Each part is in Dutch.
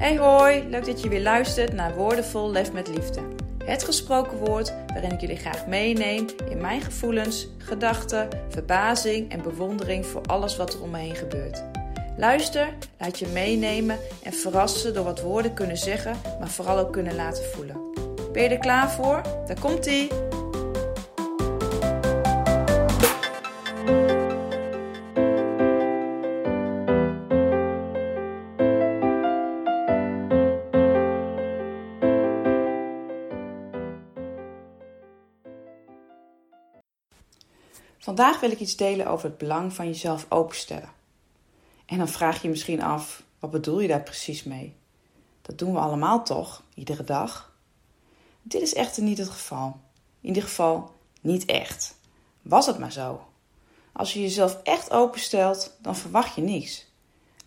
Hey hoi, leuk dat je weer luistert naar Woordenvol Lef met Liefde. Het gesproken woord waarin ik jullie graag meeneem in mijn gevoelens, gedachten, verbazing en bewondering voor alles wat er om me heen gebeurt. Luister, laat je meenemen en verrassen door wat woorden kunnen zeggen, maar vooral ook kunnen laten voelen. Ben je er klaar voor? Daar komt ie! Vandaag wil ik iets delen over het belang van jezelf openstellen. En dan vraag je je misschien af, wat bedoel je daar precies mee? Dat doen we allemaal toch, iedere dag? Dit is echter niet het geval. In ieder geval niet echt. Was het maar zo. Als je jezelf echt openstelt, dan verwacht je niets.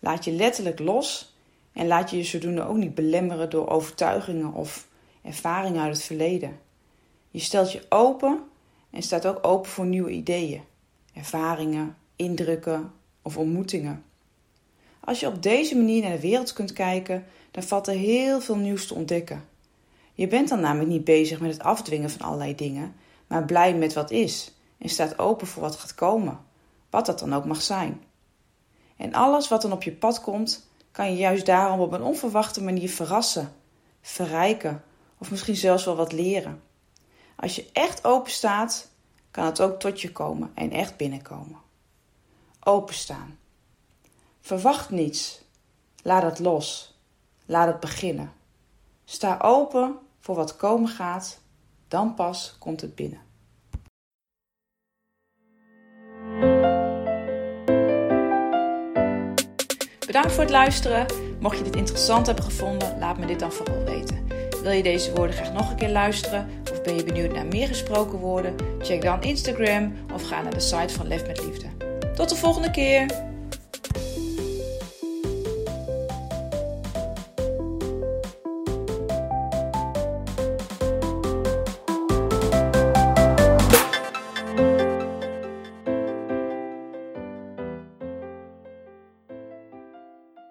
Laat je letterlijk los en laat je je zodoende ook niet belemmeren door overtuigingen of ervaringen uit het verleden. Je stelt je open en staat ook open voor nieuwe ideeën, ervaringen, indrukken of ontmoetingen. Als je op deze manier naar de wereld kunt kijken, dan valt er heel veel nieuws te ontdekken. Je bent dan namelijk niet bezig met het afdwingen van allerlei dingen, maar blij met wat is en staat open voor wat gaat komen, wat dat dan ook mag zijn. En alles wat dan op je pad komt, kan je juist daarom op een onverwachte manier verrassen, verrijken of misschien zelfs wel wat leren. Als je echt open staat, kan het ook tot je komen en echt binnenkomen. Openstaan. Verwacht niets. Laat het los. Laat het beginnen. Sta open voor wat komen gaat, dan pas komt het binnen. Bedankt voor het luisteren. Mocht je dit interessant hebben gevonden, laat me dit dan vooral weten. Wil je deze woorden graag nog een keer luisteren ben je benieuwd naar meer gesproken woorden? Check dan Instagram of ga naar de site van Lef met Liefde. Tot de volgende keer!